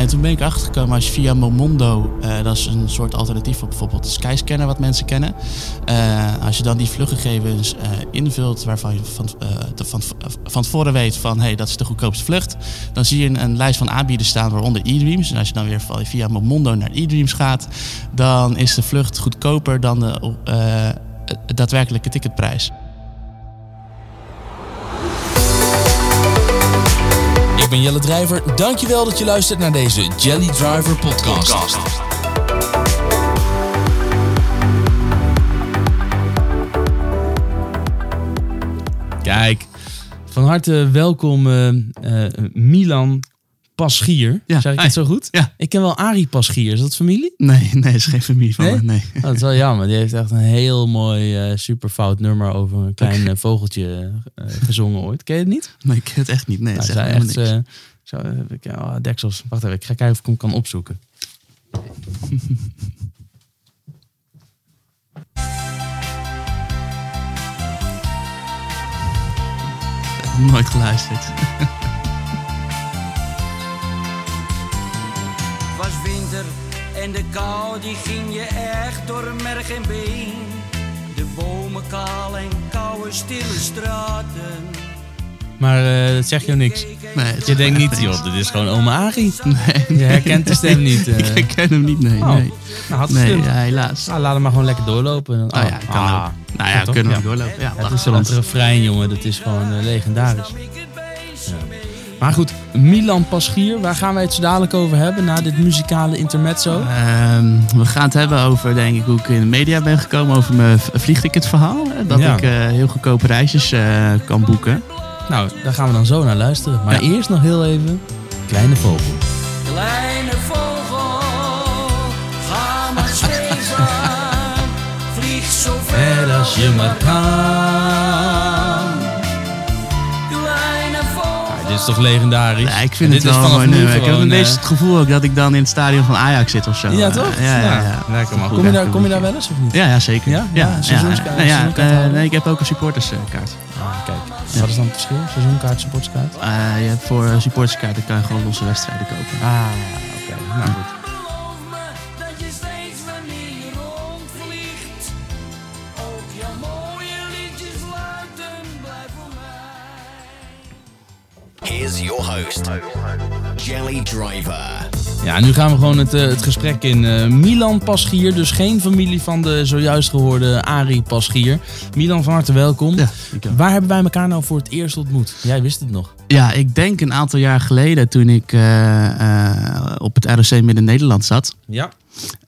En toen ben ik erachter gekomen als je via Momondo, eh, dat is een soort alternatief op bijvoorbeeld Skyscanner wat mensen kennen. Eh, als je dan die vluchtgegevens eh, invult waarvan je van, te- van, van tevoren weet van hey, dat is de goedkoopste vlucht. Dan zie je een, een lijst van aanbieders staan waaronder eDreams. En als je dan weer via Momondo naar eDreams gaat, dan is de vlucht goedkoper dan de daadwerkelijke ticketprijs. Ik ben Jelle Drijver. Dankjewel dat je luistert naar deze Jelly Driver podcast. Kijk, van harte welkom eh, eh, Milan Paschier. Ja, zeg ik hi. het zo goed? Ja. Ik ken wel Arie Paschier. Is dat familie? Nee, nee, is geen familie van Nee? me. Nee. Oh, dat is wel jammer. Die heeft echt een heel mooi, eh super fout nummer over een klein eh, vogeltje eh, gezongen ooit. Ken je het niet? nee, ik ken het echt niet. Nee, Nou, het echt, niks. zo, kijken. Oh, deksels. Wacht even, ik ga kijken of ik hem kan opzoeken. Nooit geluisterd. Was winter en de kou die ging je echt door merg en been. De bomen kaal en koude stille straten. Maar eh, dat zegt jou niks. Nee, het Je denkt niet, niks. joh, dit is gewoon oma Arie. Nee, Je herkent de stem niet. eh. ik ken hem niet, nee. Oh. Nee, Nou, had nee ja, helaas. Nou, laat hem maar gewoon lekker doorlopen. Oh ja, kan Ah. ook. Nou ja, Ja, kunnen we Ja. doorlopen. Ja, Ja, het wacht is ons. refrein, jongen. Dat is gewoon eh, legendarisch. Ja. Maar goed, Milan Paschier, waar gaan wij het zo dadelijk over hebben na dit muzikale intermezzo? Ehm, we gaan het hebben over, denk ik, hoe ik in de media ben gekomen. Over mijn vliegticketverhaal. hè, Dat Ja. ik eh, heel goedkope reisjes eh, kan boeken. Nou, daar gaan we dan zo naar luisteren. Maar Ja. eerst nog heel even Kleine Vogel. Kleine vogel, ga maar zweven. Vlieg zo ver als je maar kan. Is toch legendarisch? Ja, ik vind En het dit wel is een vanaf mooi nu. Ik heb een beetje eh, het gevoel ook dat ik dan in het stadion van Ajax zit of zo. Ja, toch? Ja, ja, ja. Lekker man. Goed, Kom je, daar, kom je daar wel eens of niet? Ja, ja, zeker. Ja? Ja, seizoenskaart- ja, eh, nee, ik heb ook een supporterskaart. Ah, kijk. Wat is dan het verschil? Seizoenkaart, supportskaart? Eh je hebt voor supporterskaarten kan je gewoon losse wedstrijden kopen. Ah, oké. Nou goed. Driver. Ja, nu gaan we gewoon het, eh, het gesprek in. Eh, Milan Paschier, dus geen familie van de zojuist gehoorde Arie Paschier. Milan, van harte welkom. Ja. Waar hebben wij elkaar nou voor het eerst ontmoet? Jij wist het nog. Ja, ik denk een aantal jaar geleden toen ik eh, eh, op het ROC Midden-Nederland zat. Ja.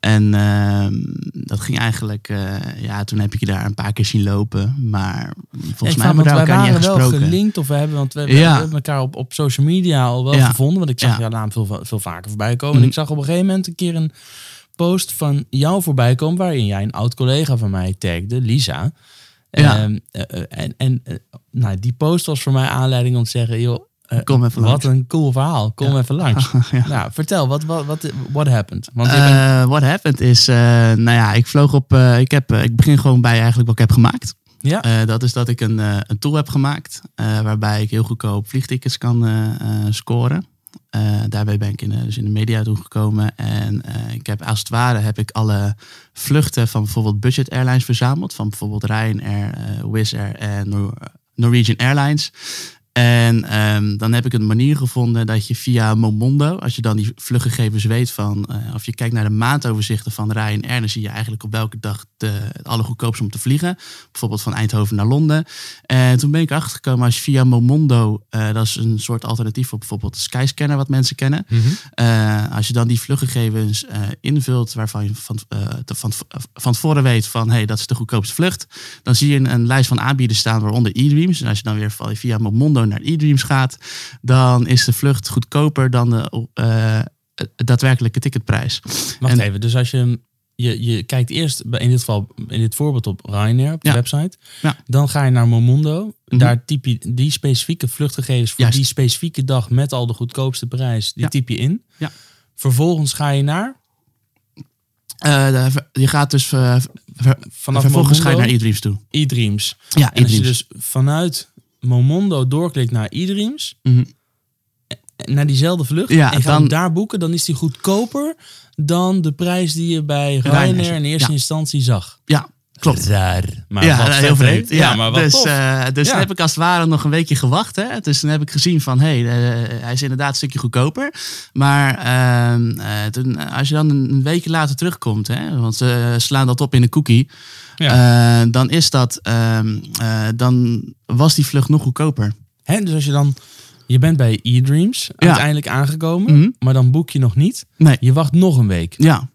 En ehm, dat ging eigenlijk, eh, ja, toen heb ik je daar een paar keer zien lopen. Maar volgens mij hebben we daar elkaar niet waren echt wel gesproken. gelinkt of we hebben, want we, we Ja. hebben elkaar op, op social media al wel Ja. gevonden. Want ik zag Ja. jouw naam veel, veel vaker voorbij komen. Mhm. En ik zag op een gegeven moment een keer een post van jou voorbij komen. Waarin jij een oud collega van mij tagde, Lisa. Ja. Ehm, eh, eh, en en nou, die post was voor mij aanleiding om te zeggen, joh, Kom even wat een cool verhaal. Kom even langs. Ja. Nou, vertel, wat wat wat what happened? Want bent- Eh, what happened is, eh, nou ja, ik vloog op, eh, ik, heb, eh, ik begin gewoon bij eigenlijk wat ik heb gemaakt. ja, Eh, dat is dat ik een, eh, een tool heb gemaakt eh, waarbij ik heel goedkoop vliegtickets kan eh, eh, scoren. Eh, daarbij ben ik in, dus in de media toen gekomen. En eh, ik heb als het ware heb ik alle vluchten van bijvoorbeeld budget airlines verzameld. Van bijvoorbeeld Ryanair, eh Wizz Air en Nor- Norwegian Airlines. En ehm, dan heb ik een manier gevonden dat je via Momondo, als je dan die vluchtgegevens weet van, eh, of je kijkt naar de maandoverzichten van Ryanair, dan zie je eigenlijk op welke dag de, het allergoedkoopste om te vliegen. Bijvoorbeeld van Eindhoven naar Londen. En toen ben ik erachter gekomen als je via Momondo, eh, dat is een soort alternatief op bijvoorbeeld Skyscanner wat mensen kennen. Eh, als je dan die vluchtgegevens invult waarvan je van, te- van, van tevoren weet van hé, hey, dat is de goedkoopste vlucht. Dan zie je een, een lijst van aanbieders staan waaronder eDreams. En als je dan weer via Momondo naar eDreams gaat, dan is de vlucht goedkoper dan de eh, daadwerkelijke ticketprijs. wacht en- even. Dus als je, je, je kijkt eerst, bij- in dit geval, in dit voorbeeld op Ryanair, op de Ja. website. Ja. Dan ga je naar Momondo. Mhm. Daar typ je die specifieke vluchtgegevens voor Juist. die specifieke dag met al de goedkoopste prijs, die Ja. typ je in. Ja. Vervolgens ga je naar, Eh, je gaat dus eh, ver- vanaf vervolgens ga je naar eDreams toe. eDreams. Ja, En als je dus vanuit Momondo doorklikt naar eDreams, Mhm. naar diezelfde vlucht Ja, en gaat dan- daar boeken, dan is die goedkoper dan de prijs die je bij Ryanair, in eerste ja. instantie zag. Ja, klopt. Raar. Maar ja, wat heel vreemd. Ja, maar wat dus eh, dus Ja. heb ik als het ware nog een weekje gewacht. Hè. Dus toen heb ik gezien van, hé, hey, eh, hij is inderdaad een stukje goedkoper. Maar ehm, eh, toen, eh, als je dan een weekje later terugkomt, hè, want ze slaan dat op in een cookie, Ja. eh, dan is dat, ehm, eh, dan was die vlucht nog goedkoper. Hè, dus als je dan, je bent bij eDreams Ja. uiteindelijk aangekomen, Mhm. maar dan boek je nog niet. Nee, Je wacht nog een week. ja,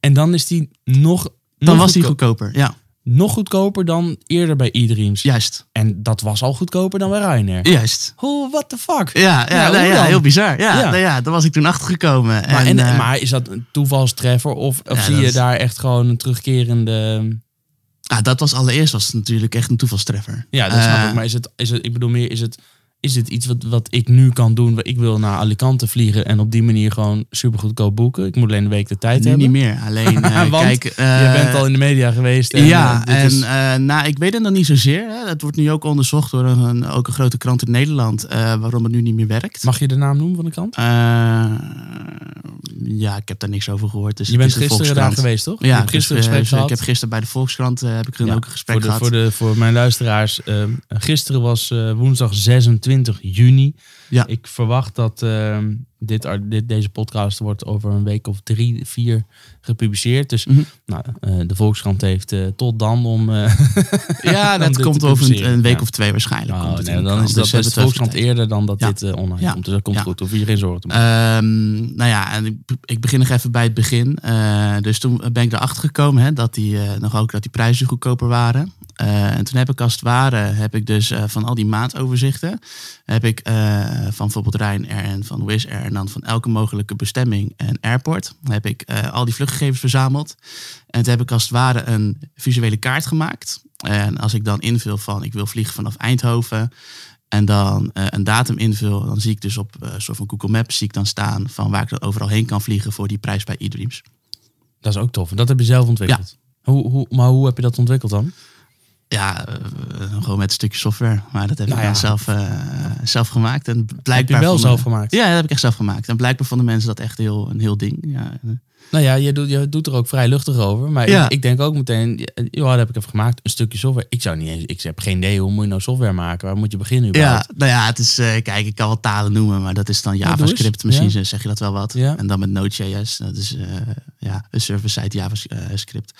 En dan is die nog, dan nog, was die goedko- goedkoper. Ja, nog goedkoper dan eerder bij eDreams. juist. En dat was al goedkoper dan bij Ryanair. Juist. Oh, what the fuck? Ja, ja, Ja, heel bizar. Ja, Ja. Nou ja, daar was ik toen achter gekomen. Maar, en, en, eh, maar is dat een toevalstreffer of, of zie je daar echt gewoon een terugkerende... ah, dat was allereerst was het natuurlijk echt een toevalstreffer. Ja, dat snap Eh, ik. Maar is het, is het, ik bedoel meer, is het, is het iets wat, wat ik nu kan doen? Ik wil naar Alicante vliegen en op die manier gewoon super goedkoop boeken. Ik moet alleen een week de tijd Nu hebben. niet meer. Alleen, Want kijk... Je eh, bent al in de media geweest. En, ja, dit en is- nou, ik weet het nog niet zozeer. Hè. Het wordt nu ook onderzocht door een, ook een grote krant in Nederland waarom het nu niet meer werkt. Mag je de naam noemen van de krant? Eh, ja, ik heb daar niks over gehoord. Dus je bent gisteren daar geweest, toch? Ja, gisteren dus, eh, gesprek dus gehad. ik heb gisteren bij de Volkskrant eh, heb ik Ja, ook een gesprek voor, de, gehad. voor, de, voor mijn luisteraars, eh, gisteren was eh, woensdag 26 juni. Ja. Ik verwacht dat eh, dit, dit, deze podcast wordt over een week of drie, vier gepubliceerd. Dus Mhm. nou, eh, de Volkskrant heeft eh, tot dan om... eh, ja, dat komt over een, week Ja. of twee waarschijnlijk. Oh, komt nee, dan is Dus dat de het Volkskrant eerder dan dat dit online komt. Dus dat komt goed. Hoef je geen zorgen te maken. Ehm, nou ja, en ik, ik begin nog even bij het begin. Dus toen ben ik erachter gekomen hè, dat, die, nog ook, dat die prijzen goedkoper waren. En toen heb ik als het ware, heb ik dus van al die maatoverzichten, heb ik van bijvoorbeeld Ryanair en van Wizz Air en dan van elke mogelijke bestemming en airport, heb ik al die vluchtgegevens verzameld. En toen heb ik als het ware een visuele kaart gemaakt. En als ik dan invul van ik wil vliegen vanaf Eindhoven, en dan eh, een datum invul, dan zie ik dus op een soort van Google Maps zie ik dan staan van waar ik dan overal heen kan vliegen voor die prijs bij eDreams. Dat is ook tof. En dat heb je zelf ontwikkeld. Hoe, hoe, maar hoe heb je dat ontwikkeld dan? Ja, eh, gewoon met een stukje software. Maar dat heb Nou ik dan ja. zelf, zelf gemaakt. En blijkbaar Heb je wel vonden- zelf gemaakt? Ja, dat heb ik echt zelf gemaakt. En blijkbaar vonden mensen dat echt heel, een heel ding. Ja, Nou ja, je doet, je doet er ook vrij luchtig over. Maar Ja. ik, ik denk ook meteen, ja, dat heb ik even gemaakt. Een stukje software. Ik zou niet eens, ik heb geen idee hoe moet je nou software maken. Waar moet je beginnen ja, überhaupt? nou ja, het is, eh, kijk, ik kan wel talen noemen, maar dat is dan. JavaScript. Misschien Ja. zeg je dat wel wat. Ja. En dan met Node.js, dat is eh, ja, een server-side JavaScript.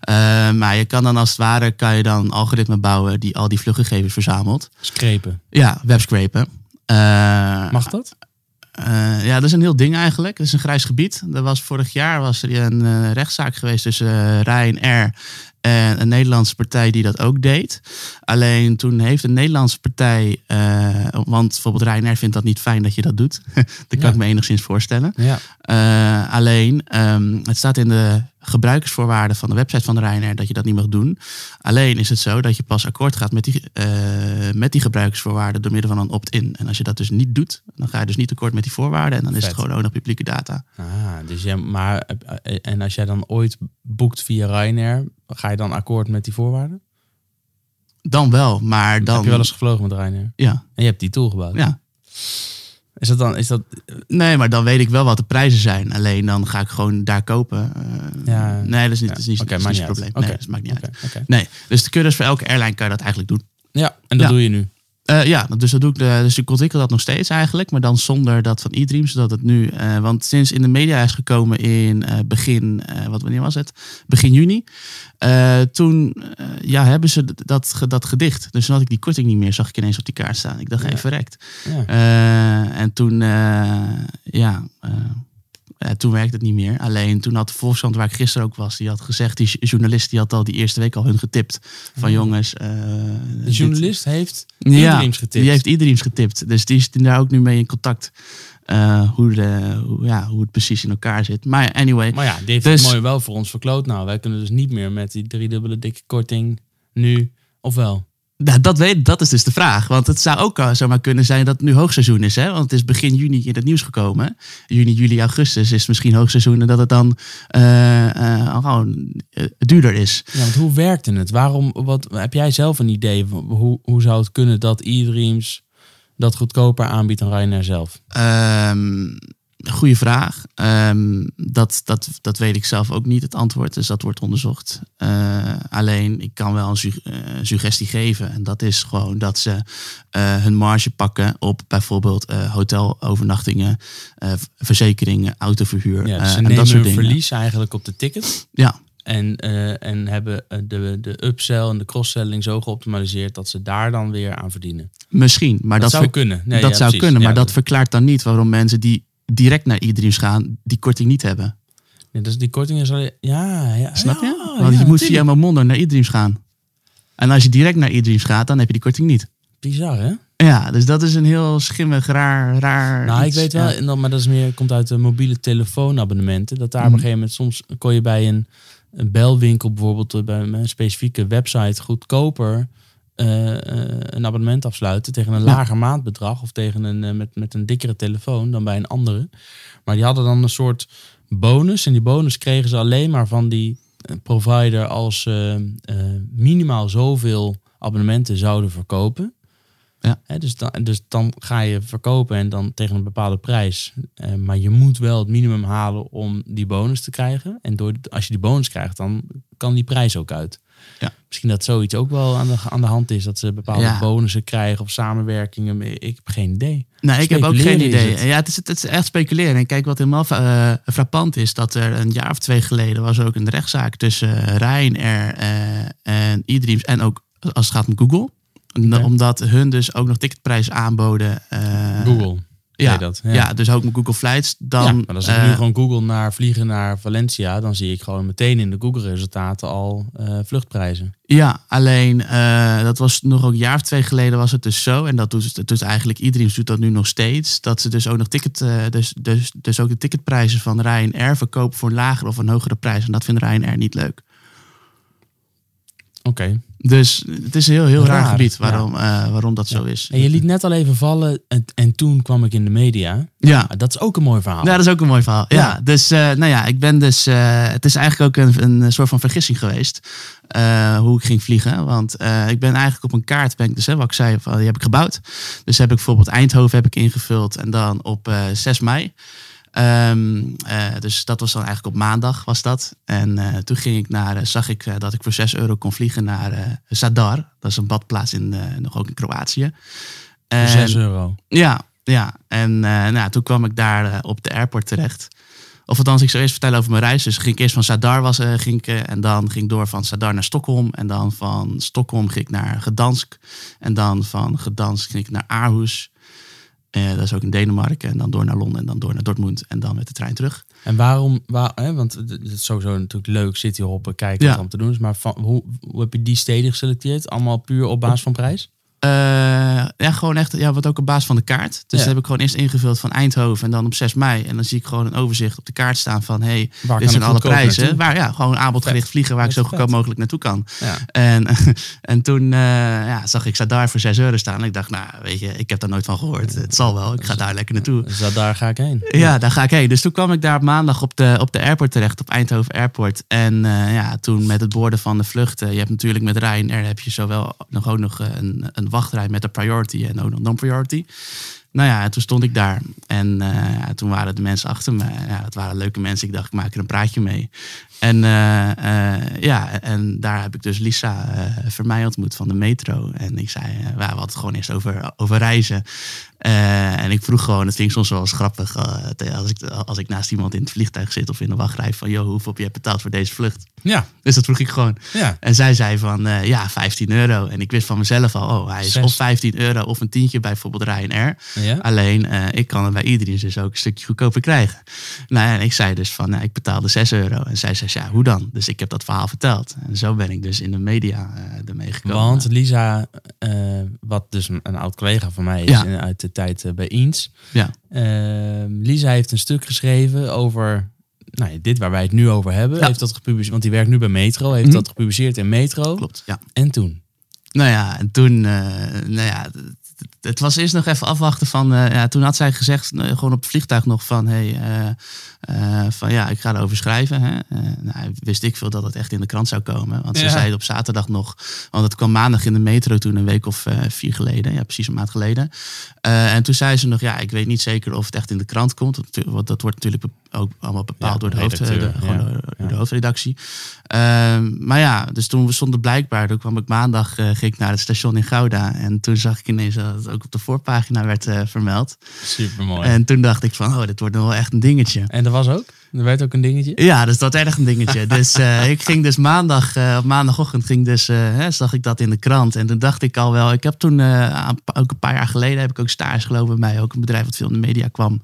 Eh, maar je kan dan als het ware, kan je dan een algoritme bouwen die al die vluchtgegevens verzamelt. Screpen. Ja, webscrapen. Mag dat? Eh, ja, dat is een heel ding eigenlijk. Dat is een grijs gebied. Er was vorig jaar was er een eh, rechtszaak geweest tussen uh, Ryanair en een Nederlandse partij die dat ook deed. Alleen toen heeft een Nederlandse partij, eh, want bijvoorbeeld Ryanair vindt dat niet fijn dat je dat doet. dat kan Ja. ik me enigszins voorstellen. Ja. Eh, alleen, ehm, het staat in de gebruikersvoorwaarden van de website van de Ryanair dat je dat niet mag doen. Alleen is het zo dat je pas akkoord gaat met die, eh, met die gebruikersvoorwaarden door middel van een opt-in. En als je dat dus niet doet, dan ga je dus niet akkoord met die voorwaarden en dan is het gewoon ook nog publieke data. Ah, dus jij, maar, en als jij dan ooit boekt via Ryanair, ga je dan akkoord met die voorwaarden? Dan wel, maar dan... Heb je wel eens gevlogen met Ryanair? Ja, En je hebt die tool gebouwd? ja. Is dat dan, is dat, Nee, maar dan weet ik wel wat de prijzen zijn. Alleen dan ga ik gewoon daar kopen. Eh, Ja. Nee, dat is niet, Ja. dat is niet, dat is niet het uit. probleem. Nee, dat maakt niet uit. Oké, oké. Nee, dus de cursus voor elke airline kan je dat eigenlijk doen. Ja, en dat Ja. doe je nu. Eh, ja, dus, dat doe ik, eh, dus ik ontwikkel dat nog steeds eigenlijk, maar dan zonder dat van e-dream, zodat het nu, eh, want sinds in de media is gekomen in begin, wat wanneer was het? Begin juni. toen ja, hebben ze dat, dat gedicht. Dus toen had ik die korting niet meer, zag ik ineens op die kaart staan. Ik dacht, Ja. even verrekt. Ja. En toen, ja, eh, toen werkte het niet meer. Alleen toen had de Volkskrant, waar ik gisteren ook was, die had gezegd, die journalist die had al die eerste week al hun getipt. Van jongens. eh, De dit- journalist heeft ja, getipt. Die heeft iedereen getipt. Dus die is daar ook nu mee in contact. eh, hoe, de, hoe, ja, hoe het precies in elkaar zit. Maar anyway. Maar ja, die heeft Dus- mooi wel voor ons verkloot. Nou, wij kunnen dus niet meer met die driedubbele dikke korting nu, of wel? Nou, dat, weet, dat is dus de vraag. Want het zou ook eh, zomaar kunnen zijn dat het nu hoogseizoen is. Hè? Want het is begin juni in het nieuws gekomen. Juni, juli, augustus is misschien hoogseizoen. En dat het dan eh, gewoon duurder is. Ja, want hoe werkte het? Waarom, wat, heb jij zelf een idee hoe, hoe zou het kunnen dat e-dreams dat goedkoper aanbiedt dan Ryanair zelf? Ehm goeie vraag. Ehm, dat, dat, dat weet ik zelf ook niet, het antwoord. Dus dat wordt onderzocht. Eh, alleen, ik kan wel een su- eh, suggestie geven. En dat is gewoon dat ze eh, hun marge pakken op bijvoorbeeld hotelovernachtingen, verzekeringen, autoverhuur. Ja, dus ze en dat soort dingen. verlies eigenlijk op de ticket. Ja, En, en hebben de, de upsell en de cross-selling zo geoptimaliseerd dat ze daar dan weer aan verdienen. misschien. Maar dat, dat, zou kunnen. Nee, dat ja, zou precies. kunnen. Maar Ja, dat verklaart dan niet waarom mensen die direct naar e-dreams gaan, die korting niet hebben. Ja, dus die korting is al... Ja, ja. Snap je? ja, Want ja, je moet natuurlijk. via Momondo naar e-dreams gaan. En als je direct naar e-dreams gaat, dan heb je die korting niet. Bizar, hè? Ja, dus dat is een heel schimmig, raar, raar Nou, ik weet wel, en dan, maar dat is meer, komt uit de mobiele telefoonabonnementen. Dat daar op Mhm. een gegeven moment soms kon je bij een, een belwinkel bijvoorbeeld eh, bij een specifieke website goedkoper eh, eh, een abonnement afsluiten tegen een Ja. lager maandbedrag of tegen een, eh, met, met een dikkere telefoon dan bij een andere. Maar die hadden dan een soort bonus en die bonus kregen ze alleen maar van die provider als ze minimaal zoveel abonnementen zouden verkopen. Ja. Dus, dan, dus dan ga je verkopen en dan tegen een bepaalde prijs. Maar je moet wel het minimum halen om die bonus te krijgen. En door, als je die bonus krijgt, dan kan die prijs ook uit. Ja. Misschien dat zoiets ook wel aan de, aan de hand is. Dat ze bepaalde Ja. bonussen krijgen of samenwerkingen. Ik heb geen idee. Nee, ik heb ook geen idee. het. Ja, het is, het is echt speculeren. En kijk, wat helemaal eh, frappant is, dat er een jaar of twee geleden was ook een rechtszaak tussen Ryanair eh, en e-dreams en ook als het gaat om Google. Omdat hun dus ook nog ticketprijzen aanboden. eh, Google. Ja, dat. ja. dus ook met Google Flights. Dan, ja, maar als ik eh, nu gewoon Google naar vliegen naar Valencia, dan zie ik gewoon meteen in de Google-resultaten al eh, vluchtprijzen. Ja, alleen eh, dat was nog ook een jaar of twee geleden was het dus zo. En dat doet dus eigenlijk iedereen doet dat nu nog steeds. Dat ze dus ook nog ticket, eh, dus, dus, dus ook de ticketprijzen van Ryanair verkopen voor een lagere of een hogere prijs. En dat vindt Ryanair niet leuk. Oké. Dus het is een heel, heel raar, Raar, gebied ja. waarom, eh, waarom dat zo is. En je liet net al even vallen en, en toen kwam ik in de media. Ja. Dat is ook een mooi verhaal. Ja, dat is ook een mooi verhaal. Ja, Ja. dus eh, nou ja, ik ben dus. eh, het is eigenlijk ook een, een soort van vergissing geweest. hoe ik ging vliegen. Want ik ben eigenlijk op een kaart, ben ik dus, hè, wat ik zei, die heb ik gebouwd. Dus heb ik bijvoorbeeld Eindhoven heb ik ingevuld. En dan op eh 6 mei. Ehm, eh, dus dat was dan eigenlijk op maandag was dat. En eh, toen ging ik naar, eh, zag ik dat ik voor 6 euro kon vliegen naar Zadar. Dat is een badplaats in, nog ook in Kroatië. En- 6 euro. ja, ja. En nou, toen kwam ik daar op de airport terecht. Of althans, ik zou eerst vertellen over mijn reis. Dus ging ik eerst van Zadar was, ging ik, en dan ging ik door van Zadar naar Stockholm. En dan van Stockholm ging ik naar Gdansk. En dan van Gdansk ging ik naar Aarhus. Eh, dat is ook in Denemarken. En dan door naar Londen en dan door naar Dortmund. En dan met de trein terug. En waarom, waar, hè, want het is sowieso natuurlijk leuk cityhoppen, kijken Ja. wat er om te doen is. Maar van, hoe, hoe heb je die steden geselecteerd? Allemaal puur op basis van prijs? Eh, ja, gewoon echt, ja, wat ook op basis van de kaart. Dus Ja. dat heb ik gewoon eerst ingevuld van Eindhoven en dan op 6 mei. En dan zie ik gewoon een overzicht op de kaart staan van, hey, Waar dit zijn alle prijzen. naartoe? Waar, ja, gewoon aanbodgericht vliegen waar ik zo goedkoop mogelijk naartoe kan. Ja. En, en toen eh, ja, zag ik Zadar voor 6 euro staan. En ik dacht, nou, weet je, ik heb daar nooit van gehoord. Het zal wel, ik ga daar lekker naartoe. Dus daar ga ik heen. Ja, daar ga ik heen. Dus toen kwam ik daar op maandag op de, op de airport terecht, op Eindhoven Airport. En eh, ja, toen met het boorden van de vluchten. Je hebt natuurlijk met Ryanair heb je zowel nog ook nog eh, een, een wachtrij met de priority en ook nog non-priority. Nou ja, en toen stond ik daar. En eh, toen waren de mensen achter me. Ja, dat waren leuke mensen. Ik dacht, ik maak er een praatje mee. En eh, eh, ja, en daar heb ik dus Lisa eh Vermeij ontmoet van de metro. En ik zei, we hadden het gewoon eerst over, over reizen. En ik vroeg gewoon, het ging soms wel eens grappig, als, ik, als ik naast iemand in het vliegtuig zit of in de wachtrij, van joh, hoeveel heb je betaald voor deze vlucht? Ja, Dus dat vroeg ik gewoon. ja. En zij zei van, ja, 15 euro. En ik wist van mezelf al, oh, hij is Zes. of 15 euro of een tientje bij bijvoorbeeld Ryanair. ja. Alleen, ik kan het bij iedereen dus ook een stukje goedkoper krijgen. Nou ja, en ik zei dus van, ik betaalde 6 euro. En zij zei, ja, hoe dan? Dus ik heb dat verhaal verteld. En zo ben ik dus in de media eh ermee gekomen. Want Lisa, eh, wat dus een, een oud collega van mij is Ja. in- uit de tijd eh, bij Eens. Ja, Eh, Lisa heeft een stuk geschreven over nou, ja, dit waar wij het nu over hebben. Ja. Heeft dat gepubliceerd, want die werkt nu bij Metro. Heeft Mhm. dat gepubliceerd in Metro. klopt. Ja. En toen? Nou ja, en toen, nou ja, het was eerst nog even afwachten van. eh, ja, toen had zij gezegd, eh, gewoon op het vliegtuig nog van. Hey, eh, van ja, ik ga erover schrijven. Hè. Nou, wist ik veel dat het echt in de krant zou komen. Want ze Ja. zei het op zaterdag nog. Want het kwam maandag in de metro toen, een week of vier geleden. Ja, precies een maand geleden. En toen zei ze nog, ja, ik weet niet zeker of het echt in de krant komt. Want dat wordt natuurlijk ook allemaal bepaald Ja, door, de, hoofd, redacteur, de, ja. door- door de hoofdredactie. Ehm, maar ja, dus toen we stonden blijkbaar, toen kwam ik maandag eh, ging ik naar het station in Gouda. En toen zag ik ineens dat het ook op de voorpagina werd eh, vermeld. Super mooi. En toen dacht ik van, oh, dit wordt nog wel echt een dingetje. En dat was ook? Er werd ook een dingetje? Ja, dus dat erg een dingetje. Dus eh, ik ging dus maandag, eh, op maandagochtend ging dus, eh, hè, zag ik dat in de krant. En toen dacht ik al wel, ik heb toen, ook een paar jaar geleden, heb ik ook stage gelopen bij ook een bedrijf wat veel in de media kwam.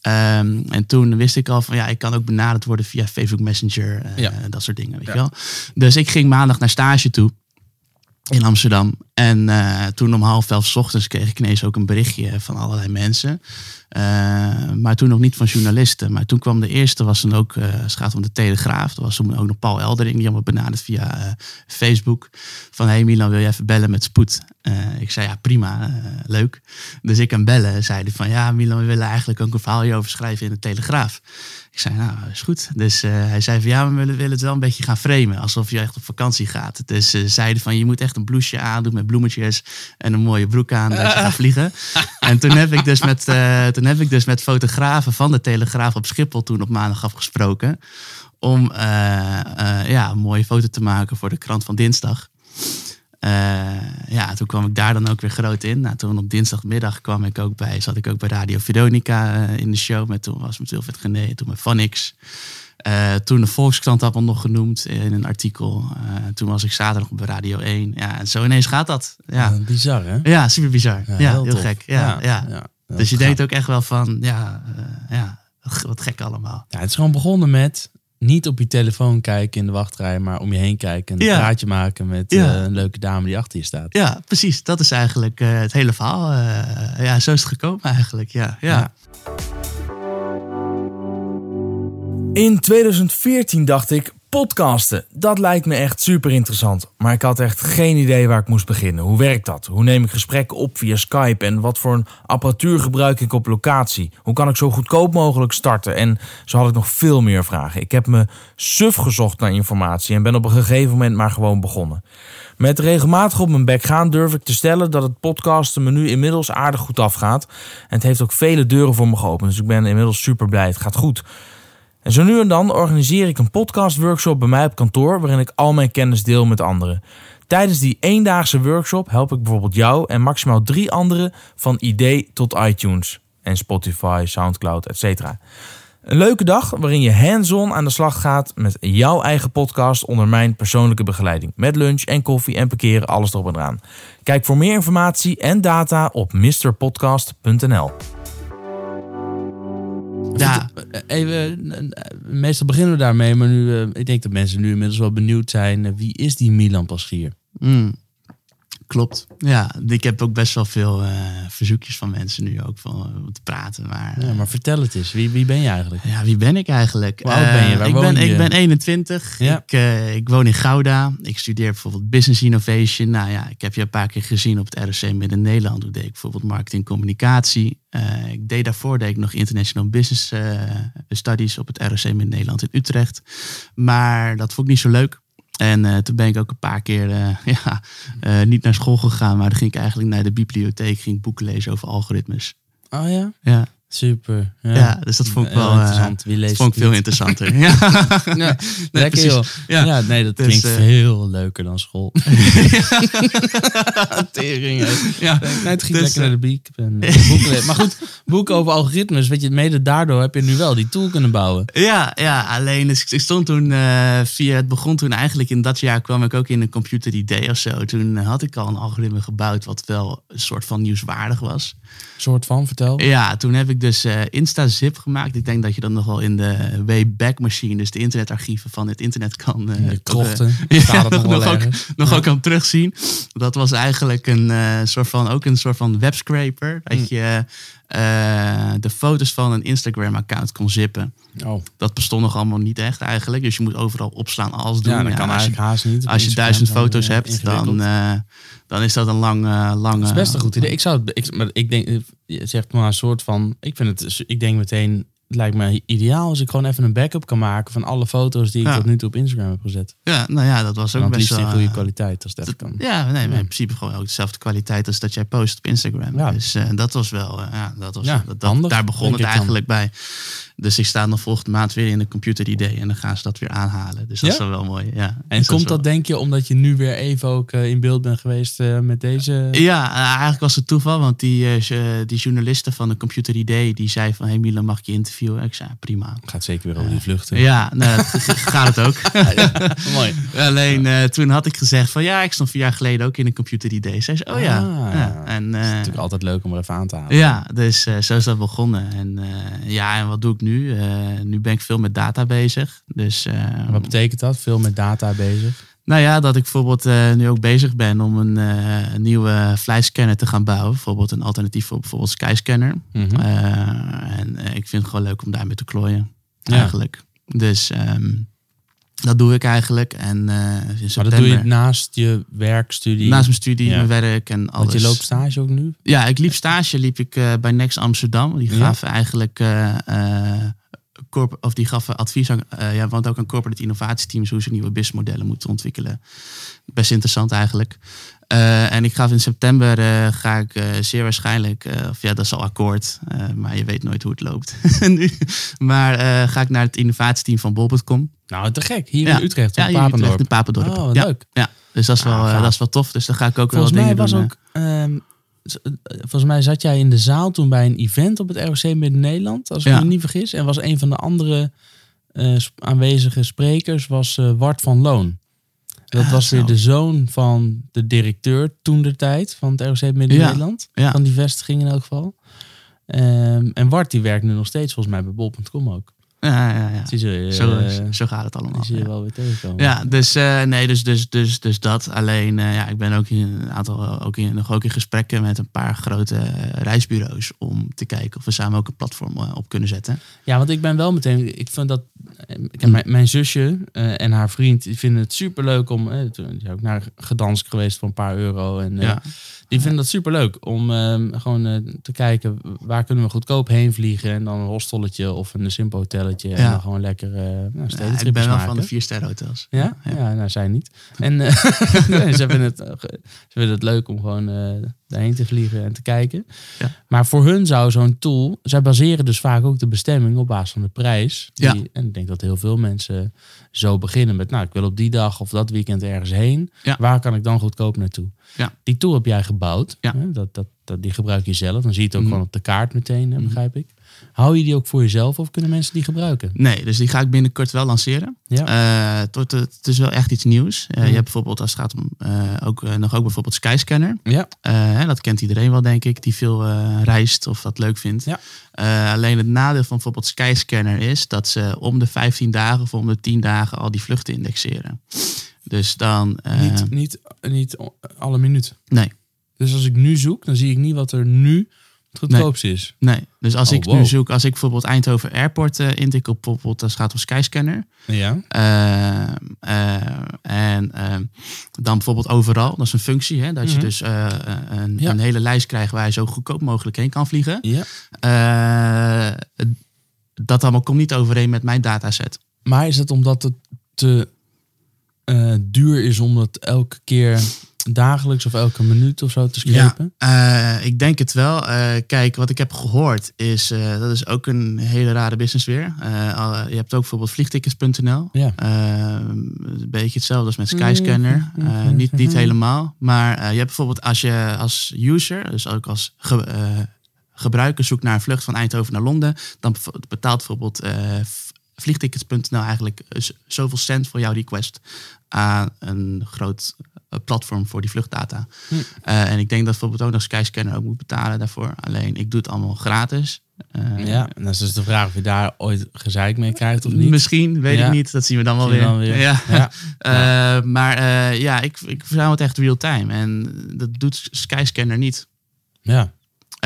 Ehm, en toen wist ik al van, ja, ik kan ook benaderd worden via Facebook Messenger, Ja. dat soort dingen, weet Ja. je wel. Dus ik ging maandag naar stage toe in Amsterdam. En eh, toen om half elf ochtends kreeg ik ineens ook een berichtje van allerlei mensen. Eh, maar toen nog niet van journalisten. Maar toen kwam de eerste, was dan ook, eh het gaat om de Telegraaf. Dat was toen ook nog Paul Eldering, die had me benaderd via Facebook. Van, hey Milan, wil je even bellen met spoed? Ik zei, ja prima, leuk. Dus ik kan bellen. Zeiden van, ja Milan, we willen eigenlijk ook een verhaal hierover schrijven in de Telegraaf. Ik zei, nou, is goed. Dus hij zei van, ja, we willen, willen het wel een beetje gaan framen. Alsof je echt op vakantie gaat. Dus ze zeiden van, je moet echt een blouseje aandoen met bloemetjes. En een mooie broek aan dat je gaat vliegen. En toen heb ik dus met, eh, toen heb ik dus met fotografen van de Telegraaf op Schiphol toen op maandag afgesproken. Om eh, eh, ja, een mooie foto te maken voor de krant van dinsdag. Ja, toen kwam ik daar dan ook weer groot in. Nou, toen op dinsdagmiddag kwam ik ook bij, zat ik ook bij Radio Veronica in de show. Met, toen was met Wilfred Gené, toen met Vanix. Eh, toen de Volkskrant had me nog genoemd in een artikel. Eh, toen was ik zaterdag op Radio 1. Ja, en zo ineens gaat dat. Ja, bizar, hè? ja super bizar. Ja, heel, gek. Ja, ja, Dus je denkt ook echt wel van, ja, eh, ja wat gek allemaal. Ja, het is gewoon begonnen met niet op je telefoon kijken in de wachtrij, maar om je heen kijken en een praatje maken met een leuke dame die achter je staat. Ja, precies. Dat is eigenlijk het hele verhaal. Ja, zo is het gekomen eigenlijk. Ja, ja. In 2014 dacht ik, podcasten, dat lijkt me echt super interessant. Maar ik had echt geen idee waar ik moest beginnen. Hoe werkt dat? Hoe neem ik gesprekken op via Skype? En wat voor een apparatuur gebruik ik op locatie? Hoe kan ik zo goedkoop mogelijk starten? En zo had ik nog veel meer vragen. Ik heb me suf gezocht naar informatie en ben op een gegeven moment maar gewoon begonnen. Met regelmatig op mijn bek gaan durf ik te stellen dat het podcasten me nu inmiddels aardig goed afgaat. En het heeft ook vele deuren voor me geopend. Dus ik ben inmiddels super blij. Het gaat goed. En zo nu en dan organiseer ik een podcastworkshop bij mij op kantoor waarin ik al mijn kennis deel met anderen. Tijdens die eendaagse workshop help ik bijvoorbeeld jou en maximaal drie anderen van idee tot iTunes en Spotify, Soundcloud, etc. Een leuke dag waarin je hands-on aan de slag gaat met jouw eigen podcast onder mijn persoonlijke begeleiding. Met lunch en koffie en parkeren, alles erop en eraan. Kijk voor meer informatie en data op mrpodcast.nl. Ja, Eh, Even, eh, eh, meestal beginnen we daarmee, maar nu, eh, ik denk dat mensen nu inmiddels wel benieuwd zijn. eh, wie is die Milan Paschier? Mm, klopt. Ja, ik heb ook best wel veel eh, verzoekjes van mensen nu ook van, eh, om te praten. Maar, Ja, maar vertel het eens, wie, wie ben je eigenlijk? Ja, wie ben ik eigenlijk? Hoe oud ben je? Eh, Waar ik, woon ben, je? ik ben 21. Ja. Ik, eh, ik woon in Gouda. Ik studeer bijvoorbeeld Business Innovation. Nou ja, ik heb je een paar keer gezien op het ROC Midden-Nederland. Toen deed ik bijvoorbeeld marketing communicatie. Eh, ik deed daarvoor deed ik nog International Business eh, Studies op het ROC Midden-Nederland in Utrecht. Maar dat vond ik niet zo leuk. En eh, toen ben ik ook een paar keer eh, ja, eh, niet naar school gegaan. Maar dan ging ik eigenlijk naar de bibliotheek. Ging ik boeken lezen over algoritmes. Oh ja? Ja, Super. Ja, ja dus dat vond ik wel... eh, interessant. Wie leest dat vond ik veel interessanter. ja. Nee, lekker joh. Ja. Ja. nee, dat Dus, klinkt eh, veel leuker dan school. Tering, ja. Nee, het ging Dus, lekker naar de biek. Eh, lezen. maar goed, boeken over algoritmes, weet je, mede daardoor heb je nu wel die tool kunnen bouwen. Ja, ja, alleen dus ik stond toen eh, via het begon toen eigenlijk in dat jaar kwam ik ook in een computer idee of zo. Toen had ik al een algoritme gebouwd wat wel een soort van nieuwswaardig was. soort van, vertel. Ja, toen heb ik dus eh InstaZip gemaakt. Ik denk dat je dat nog wel in de Wayback Machine, dus de internetarchieven van het internet kan. de kan, krochten het nog nog ook, ergens. nog Ja. ook kan terugzien. Dat was eigenlijk een eh, soort van ook een soort van webscraper. Dat Hm. je eh, de foto's van een Instagram-account kon zippen. Oh, Dat bestond nog allemaal niet echt eigenlijk. Dus je moet overal opslaan, alles doen. ja, dat Ja, kan als je- eigenlijk haast niet. Als je duizend foto's eh, hebt, dan, eh, dan is dat een lang, lange... Dat is best een goed idee. Ik zou het, ik, maar ik denk, je zegt maar een soort van, ik vind het, ik denk meteen, het lijkt me ideaal als ik gewoon even een backup kan maken van alle foto's die ik Ja. tot nu toe op Instagram heb gezet. Ja, nou ja, dat was ook best liefst in wel... goede eh, kwaliteit als dat kan. Ja, nee, maar Ja. in principe gewoon ook dezelfde kwaliteit als dat jij post op Instagram. Ja. Dus eh, dat was wel, eh, ja, dat was, Ja, dat, handig, daar begon het ik dan. eigenlijk bij. Dus ik sta nog volgende maand weer in de computer idee en dan gaan ze dat weer aanhalen. Dus dat is wel wel mooi. Ja. En Dus komt wel- dat denk je omdat je nu weer even ook in beeld bent geweest met deze... Ja, eigenlijk was het toeval, want die, die journaliste van de Computer Idee, die zei van, hey Milan, mag ik je interviewen? Ik zei, prima. Gaat zeker weer over die vluchten. Ja, nou, gaat het ook. Mooi. Alleen eh, toen had ik gezegd van, ja, ik stond vier jaar geleden ook in een Computer Idee. Zei ze, oh ja. Ah. ja. En, eh, Natuurlijk altijd leuk om er even aan te halen. Ja, dus eh, zo is dat begonnen. En eh, ja, en wat doe ik nu? Eh, nu ben ik veel met data bezig. Dus eh, Wat betekent dat? Veel met data bezig. Nou ja, dat ik bijvoorbeeld eh, nu ook bezig ben om een, eh, een nieuwe flightscanner te gaan bouwen. Bijvoorbeeld een alternatief voor bijvoorbeeld Skyscanner. Mhm. Eh, en ik vind het gewoon leuk om daarmee te klooien. Ja. Eigenlijk. Dus ehm, dat doe ik eigenlijk. En maar dat doe je naast je werkstudie. naast mijn studie, Ja. mijn werk en alles. Want je loopt stage ook nu? Ja, ik liep stage liep ik bij Next Amsterdam. Die Ja. gaven eigenlijk corp- of die gaven advies aan, eh, ja, want ook aan corporate innovatieteams hoe ze nieuwe businessmodellen moeten ontwikkelen. Best interessant eigenlijk. Eh, en ik ga in september eh, ga ik zeer waarschijnlijk, of ja, dat is al akkoord, maar je weet nooit hoe het loopt. nu. Maar ga ik naar het innovatieteam van Bol.com. Nou, te gek. Hier Ja. in Utrecht, Ja, in Utrecht, Papendorp. in Papendorp. Oh, ja, leuk. ja, dus dat is, wel, Ah, gaaf. dat is wel tof. Dus daar ga ik ook Volgens wel mij dingen was doen. ook... ehm, z- eh, volgens mij zat jij in de zaal toen bij een event op het ROC Midden-Nederland. Als ik Ja. me niet vergis. En was een van de andere eh, aanwezige sprekers was eh, Wart van Loon. Dat Ah, was weer zo. de zoon van de directeur toen de tijd van het ROC Midden-Nederland. Ja. Van die vestiging in elk geval. Ehm, en Wart die werkt nu nog steeds volgens mij bij bol.com ook. Ja, ja, ja. Je, Zo, eh, zo gaat het allemaal. zul je ja. wel weer tegenkomen. Ja, dus eh, nee, dus, dus, dus, dus dat. Alleen, eh, ja, ik ben ook in een aantal ook in, nog ook in gesprekken met een paar grote reisbureaus om te kijken of we samen ook een platform op kunnen zetten. Ja, want ik ben wel meteen. Ik vind dat. Heb mijn, mijn zusje en haar vriend die vinden het super leuk om. eh, toen- zijn ook naar Gedansk geweest voor een paar euro. En Ja. Die vinden dat super leuk om ehm, gewoon eh, te kijken waar kunnen we goedkoop heen vliegen. En dan een hostelletje of een simpel hotelletje. En dan gewoon lekker eh nou, Ja, ik ben wel maken. van de vier sterren hotels. Ja? Ja, nou, zij niet. En eh, nee, ze, vinden het, ze vinden het leuk om gewoon daarheen te vliegen en te kijken. Ja. Maar voor hun zou zo'n tool... Zij baseren dus vaak ook de bestemming op basis van de prijs. Die, Ja. En ik denk dat heel veel mensen zo beginnen met... Nou, ik wil op die dag of dat weekend ergens heen. Ja. Waar kan ik dan goedkoop naartoe? Ja. Die tool heb jij gebouwd. Ja. Hè? Dat, dat, dat, die gebruik je zelf. Dan zie je het ook Mhm. gewoon op de kaart meteen, hè, begrijp ik. Hou je die ook voor jezelf of kunnen mensen die gebruiken? Nee, dus die ga ik binnenkort wel lanceren. Ja. Eh, het, wordt, het is wel echt iets nieuws. Eh, Mhm. Je hebt bijvoorbeeld, als het gaat om eh, ook, nog ook bijvoorbeeld Skyscanner. Ja. Dat kent iedereen wel, denk ik, die veel reist of dat leuk vindt. Ja. Alleen het nadeel van bijvoorbeeld Skyscanner is dat ze om de 15 dagen of om de 10 dagen al die vluchten indexeren. Dus dan. eh, Niet, niet, niet alle minuten. Nee, Dus als ik nu zoek, dan zie ik niet wat er nu het goedkoopste is. nee. Dus als Oh, ik wow. nu zoek, als ik bijvoorbeeld Eindhoven Airport eh intik op bijvoorbeeld, het gaat om Skyscanner. Ja. Eh, eh, en eh, dan bijvoorbeeld overal, dat is een functie, hè, dat je Mhm. dus een, Ja. een hele lijst krijgt waar je zo goedkoop mogelijk heen kan vliegen. ja. Dat allemaal komt niet overeen met mijn dataset. Maar is het omdat het te eh, duur is om het elke keer dagelijks of elke minuut of zo te scrapen? eh, ik denk het wel. Eh, kijk, wat ik heb gehoord is, dat is ook een hele rare business weer. Je hebt ook bijvoorbeeld vliegtickets.nl. Ja. Een beetje hetzelfde als met Skyscanner. Niet, niet helemaal. Maar je hebt bijvoorbeeld als je als user, dus ook als ge- gebruiker zoekt naar een vlucht van Eindhoven naar Londen, dan betaalt bijvoorbeeld vliegtickets.nl eigenlijk eh, zoveel cent voor jouw request aan een groot eh, platform voor die vluchtdata. Eh, en ik denk dat bijvoorbeeld ook nog Skyscanner ook moet betalen daarvoor. Alleen ik doe het allemaal gratis. Ja, en dat is dus de vraag of je daar ooit gezeik mee krijgt of niet. Misschien, weet Ja. ik niet. Dat zien we dan wel weer. dan weer. Ja. Ja. Maar ja, ik, ik verzamel het echt real-time. En dat doet Skyscanner niet. Ja.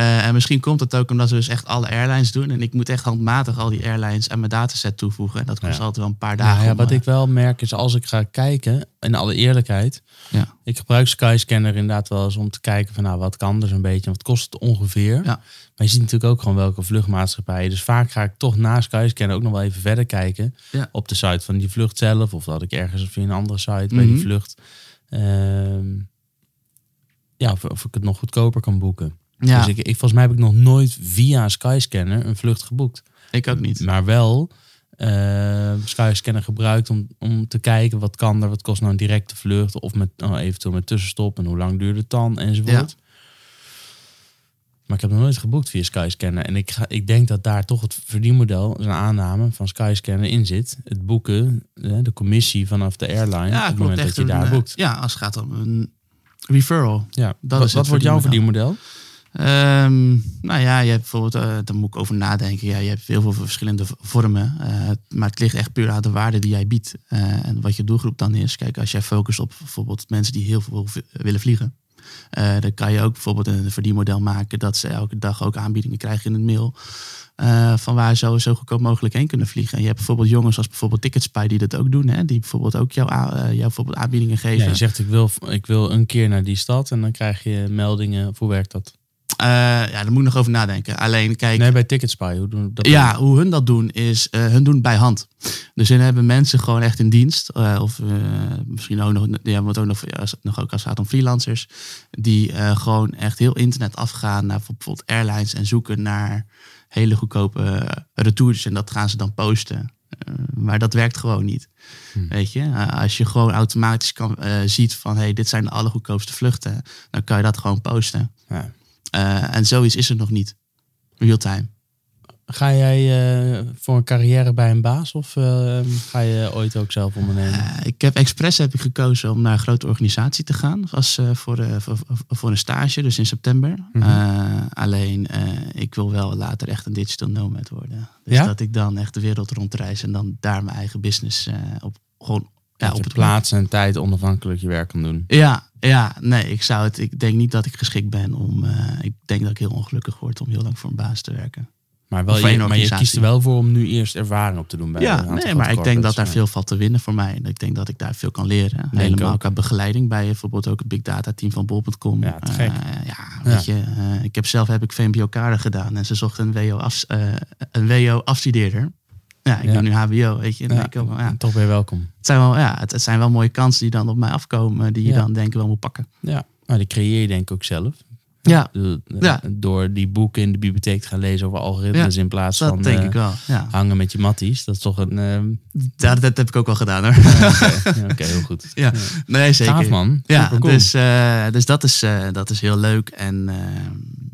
Eh, en misschien komt het ook omdat we dus echt alle airlines doen. En ik moet echt handmatig al die airlines aan mijn dataset toevoegen. En dat kost Ja. altijd wel een paar dagen. Nou ja, om, wat eh, ik wel merk is als ik ga kijken, in alle eerlijkheid, Ja. ik gebruik Skyscanner inderdaad wel eens om te kijken van nou wat kan er zo'n beetje, wat kost het ongeveer. Ja. Maar je ziet natuurlijk ook gewoon welke vluchtmaatschappijen. Dus vaak ga ik toch na Skyscanner ook nog wel even verder kijken Ja. op de site van die vlucht zelf of dat ik ergens via een andere site bij die Mhm. vlucht. ehm, ja, of, of ik het nog goedkoper kan boeken. Ja, Dus ik, ik, volgens mij heb ik nog nooit via Skyscanner een vlucht geboekt. ik ook niet. Maar wel eh Skyscanner gebruikt om, om te kijken wat kan er, wat kost nou een directe vlucht of met, oh, eventueel met tussenstop en hoe lang duurt het dan enzovoort. Maar ik heb nog nooit geboekt via Skyscanner. En ik, ga, ik denk dat daar toch het verdienmodel, een aanname van Skyscanner in zit. Het boeken, de commissie vanaf de airline Ja, op het moment dat je daar eh, boekt. Ja, als het gaat om een referral. Ja. dat wat is wat wordt jouw verdienmodel. Ehm, nou ja, je hebt bijvoorbeeld, eh daar moet ik over nadenken. Ja, je hebt heel veel verschillende vormen. eh, maar het ligt echt puur aan de waarde die jij biedt. eh, en wat je doelgroep dan is. Kijk, als jij focust op bijvoorbeeld mensen die heel veel willen vliegen. dan kan je ook bijvoorbeeld een verdienmodel maken dat ze elke dag ook aanbiedingen krijgen in het mail. van waar ze zo, goedkoop mogelijk heen kunnen vliegen. En je hebt bijvoorbeeld jongens als bijvoorbeeld Ticketspy die dat ook doen. Hè? Die bijvoorbeeld ook jou, a- eh, jou bijvoorbeeld aanbiedingen geven. Ja, je zegt ik wil, ik wil een keer naar die stad en dan krijg je meldingen. Of hoe werkt dat? Eh, ja, daar moet ik nog over nadenken. Alleen kijk, Nee, bij Ticketspy. Hoe doen dat? Ja, hoe hun dat doen is, eh, hun doen het bij hand. Dus hun hebben mensen gewoon echt in dienst. eh, of misschien ook nog, hebben het ook nog, ja, nog ook als het gaat om freelancers. Die gewoon echt heel internet afgaan naar bijvoorbeeld airlines en zoeken naar hele goedkope retours. En dat gaan ze dan posten. Maar dat werkt gewoon niet. Weet je, als je gewoon automatisch kan, ziet van hey, dit zijn de allergoedkoopste vluchten, dan kan je dat gewoon posten. Ja. Eh, en zoiets is er nog niet. Real time. Ga jij eh, voor een carrière bij een baas of eh, ga je ooit ook zelf ondernemen? Ik heb expres heb ik gekozen om naar een grote organisatie te gaan. Eh, voor, voor, voor een stage, dus in september. Mhm. Alleen, ik wil wel later echt een digital nomad worden. Dus Ja? dat ik dan echt de wereld rondreis en dan daar mijn eigen business op gewoon ja, op het plaats en tijd onafhankelijk je werk kan doen. Ja, ja, nee, ik zou het. Ik denk niet dat ik geschikt ben om. eh, ik denk dat ik heel ongelukkig word om heel lang voor een baas te werken. Maar, wel, je, maar je kiest er wel voor om nu eerst ervaring op te doen bij ja, nee, maar ik denk dat daar ja. veel valt te winnen voor mij. En ik denk dat ik daar veel kan leren. Denk Helemaal ook. qua begeleiding bij bijvoorbeeld ook het big data team van bol.com. Ja. Eh, ja, weet je, eh, ik heb zelf heb ik VMBO kader gedaan en ze zochten een WO, af, een WO afstudeerder. Ja, ik Ja. doe nu HBO, weet je. Ja, ik Toch weer welkom. het, zijn wel, ja, het, het zijn wel mooie kansen die dan op mij afkomen, die je dan denk ik wel moet pakken. Ja, maar die creëer je denk ik ook zelf. Ja, de- Ja. Door die boeken in de bibliotheek te gaan lezen over algoritmes in plaats dat van denk eh, ik wel. Ja. hangen met je matties. Dat is toch een... ehm, dat, dat heb ik ook wel gedaan hoor. Oké, heel goed. Ja, nee, zeker. Gaaf man. Ja, Supercool. dus, eh, dus dat, is, eh, dat is heel leuk. En eh,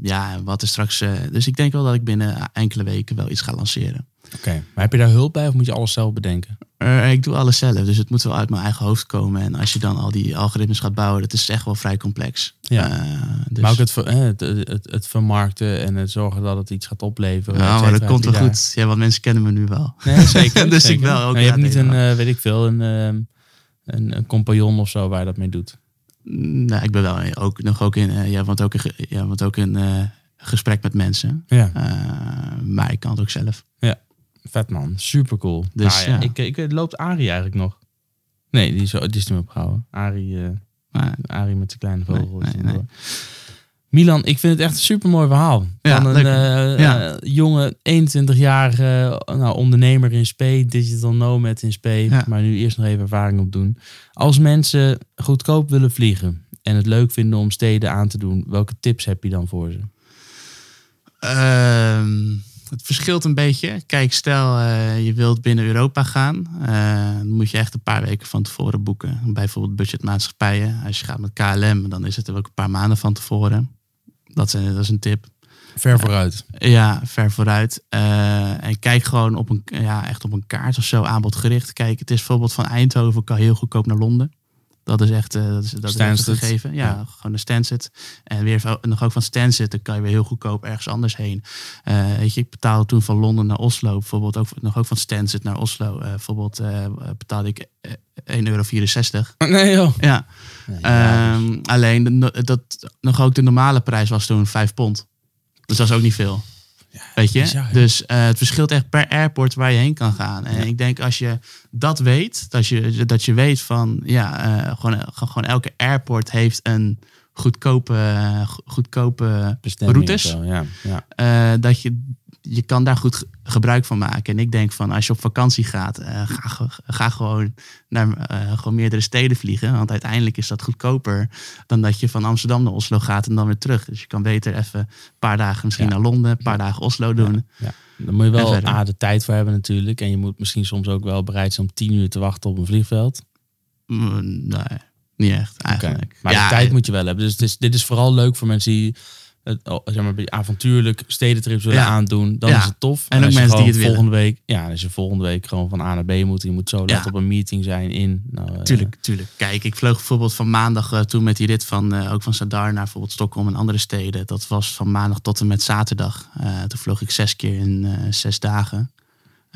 ja, wat er straks. eh, dus ik denk wel dat ik binnen enkele weken wel iets ga lanceren. Oké, maar heb je daar hulp bij of moet je alles zelf bedenken? Eh, ik doe alles zelf, dus het moet wel uit mijn eigen hoofd komen. En als je dan al die algoritmes gaat bouwen, dat is echt wel vrij complex. Ja. Eh, dus, Maar ook het, ver- het, het, het vermarkten en het zorgen dat het iets gaat opleveren. ja, maar dat komt wel goed. Ja, want mensen kennen me nu wel. Nee, zeker. Dus ik wel ook, je hebt niet een, weet ik veel, een, een, een compagnon of zo waar je dat mee doet. Nou, ik ben wel ook nog ook in, eh, ja, want ook in, ja, want ook in eh, gesprek met mensen. Ja, Eh, maar ik kan het ook zelf. vet man. Super cool. Dus, nou, ja, ja. Ik, ik, loopt Arie eigenlijk nog? Nee, die is, die is nu opgehouden. Arie, Maar, Arie met zijn kleine vogel. Nee, nee. Milan, ik vind het echt een super mooi verhaal. Ja, Van een eh, Ja. eh, jonge 21-jarige nou, ondernemer in spe, digital nomad in Ja. maar nu eerst nog even ervaring op doen. Als mensen goedkoop willen vliegen en het leuk vinden om steden aan te doen, welke tips heb je dan voor ze? Ehm, het verschilt een beetje. Kijk, stel eh, je wilt binnen Europa gaan. eh, dan moet je echt een paar weken van tevoren boeken. Bijvoorbeeld budgetmaatschappijen. Als je gaat met KLM, dan is het er ook een paar maanden van tevoren. Dat is, een- dat is een tip. Ver vooruit. Ja, ver vooruit. Eh, en kijk gewoon op een, ja, echt op een kaart of zo aanbodgericht. Kijk, het is bijvoorbeeld van Eindhoven kan je heel goedkoop naar Londen. Dat is echt, eh, dat is, dat is een gegeven. Ja, Ja. gewoon de Stansted. En weer nog ook van Stansted, dan kan je weer heel goedkoop ergens anders heen. Eh, weet je, ik betaalde toen van Londen naar Oslo, bijvoorbeeld ook nog ook van Stansted naar Oslo. eh, bijvoorbeeld eh, betaalde ik eh, 1,64 euro. Nee joh. Ja. Ja, Ehm, alleen de, dat, nog ook de normale prijs was toen 5 pond. Dus dat is ook niet veel. Weet je? bizar, dus eh, het verschilt echt per airport waar je heen kan gaan. En ik denk als je dat weet, dat je, dat je weet van ja, eh, gewoon, gewoon elke airport heeft een goedkope, go- goedkope Bestemming routes. zo, Ja, ja. eh, dat je, je kan daar goed ge- gebruik van maken. En ik denk van als je op vakantie gaat, eh, ga, ga gewoon naar eh, gewoon meerdere steden vliegen. Want uiteindelijk is dat goedkoper dan dat je van Amsterdam naar Oslo gaat en dan weer terug. Dus je kan beter even een paar dagen misschien Ja. naar Londen, een paar dagen Oslo doen. Ja. Dan moet je wel. A, de tijd voor hebben natuurlijk. En je moet misschien soms ook wel bereid zijn om tien uur te wachten op een vliegveld. Mm, Nee, niet echt eigenlijk. Maar ja, de tijd moet je wel hebben. Dus het is, dit is vooral leuk voor mensen die het, oh, zeg maar, avontuurlijk stedentrips willen Ja. aandoen. Dan Ja. is het tof. En ook mensen die het willen. volgende week, Ja, als je volgende week gewoon van A naar B moet. Je moet zo laat Ja. op een meeting zijn in. Nou, eh, Tuurlijk, tuurlijk. Kijk, ik vloog bijvoorbeeld van maandag eh, toen met die rit van eh, ook van Sadar naar bijvoorbeeld Stockholm en andere steden. Dat was van maandag tot en met zaterdag. Toen vloog ik zes keer in zes dagen.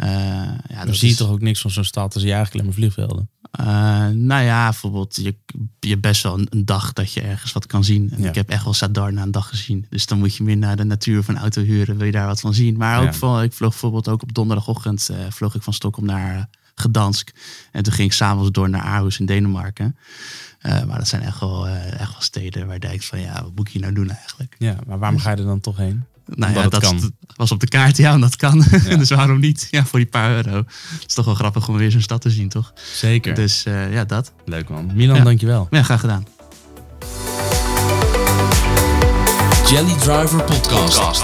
Eh, ja, dan dat zie je is- toch ook niks van zo'n stad als je eigenlijk alleen maar vliegvelden. Eh, nou ja, bijvoorbeeld, je, je best wel een, een dag dat je ergens wat kan zien. En Ja. Ik heb echt wel Sadar na een dag gezien. Dus dan moet je meer naar de natuur van auto huren, wil je daar wat van zien. Maar ook Ja. van, ik vloog bijvoorbeeld ook op donderdagochtend eh, vloog ik van Stockholm naar eh, Gdansk. En toen ging ik s'avonds door naar Aarhus in Denemarken. Maar dat zijn echt wel, echt wel steden waar je denkt van ja, wat moet ik hier nou doen eigenlijk? Ja, maar waarom ga je er dan toch heen? Nou ja, dat kan. was op de kaart, ja, en dat kan. dus waarom niet? Ja, voor die paar euro. Het is toch wel grappig om weer zo'n stad te zien, toch? Zeker. Dus eh, ja, dat. Leuk man. Milan, Ja. dankjewel. Ja, graag gedaan. Jelly Driver Podcast.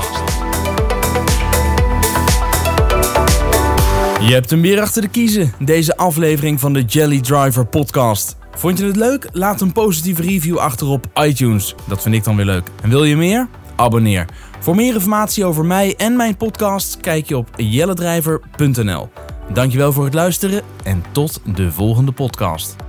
Je hebt hem weer achter de kiezen, deze aflevering van de Jelly Driver podcast. Vond je het leuk? Laat een positieve review achter op iTunes. Dat vind ik dan weer leuk. En wil je meer? Abonneer. Voor meer informatie over mij en mijn podcast kijk je op jelledrijver.nl. Dankjewel voor het luisteren en tot de volgende podcast.